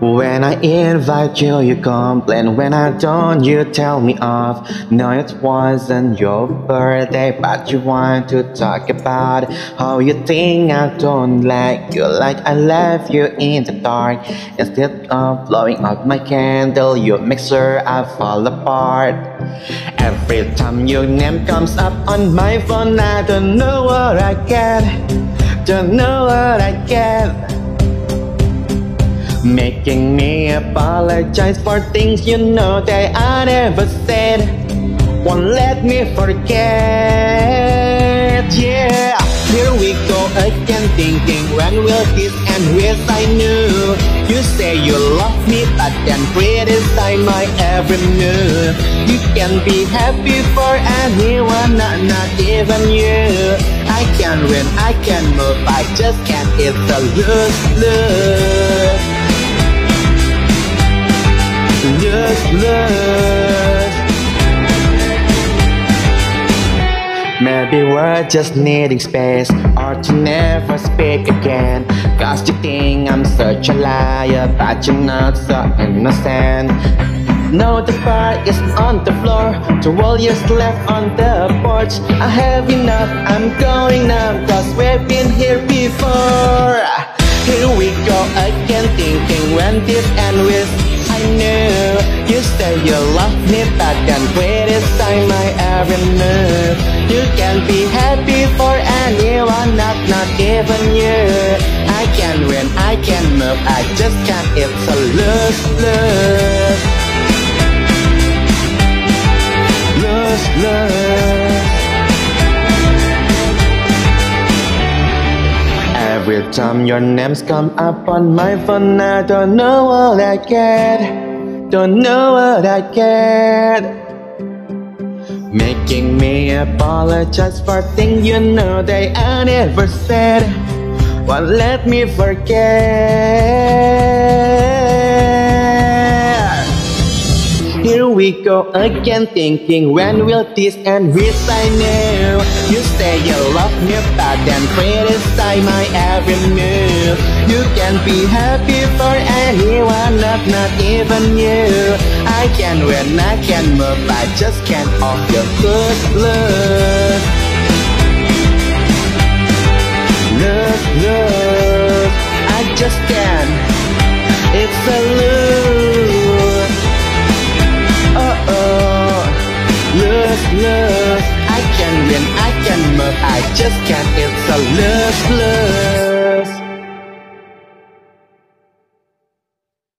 When I invite you, you complain. When I don't, you tell me off. No, it wasn't your birthday, but you want to talk about how you think I don't like you, like I left you in the dark. Instead of blowing out my candle, you make sure I fall apart. Every time your name comes up on my phone, I don't know what I get. Don't know what I get. Making me apologize for things you know that I never said. Won't let me forget. Yeah, here we go again thinking when will this end? Wish I knew. You say you love me but then criticize my every move You can be happy for anyone, not, not even you. I can win, I can move, I just can't, it's a lose-lose useless Maybe we're just needing space Or to never speak again. Cause you think I'm such a liar But you're not so innocent. No, the bar is on the floor Two wall years left on the porch. I have enough, I'm going now Cause we've been here before. Here we go again Thinking when this end with You love me but then criticize my every move You can be happy for anyone, not, not even you. I can win, I can move, I just can't, it's a lose, lose. Lose, lose. Every time your names come up on my phone I don't know what I get Don't know what I get. Making me apologize for things you know that I never said. Won't let me forget we go again thinking when will this end? Wish I knew. You say you love me but then criticize my every move. You can be happy for anyone not not even you. I can win I can move I just can't off your good look. Look look just can't It's a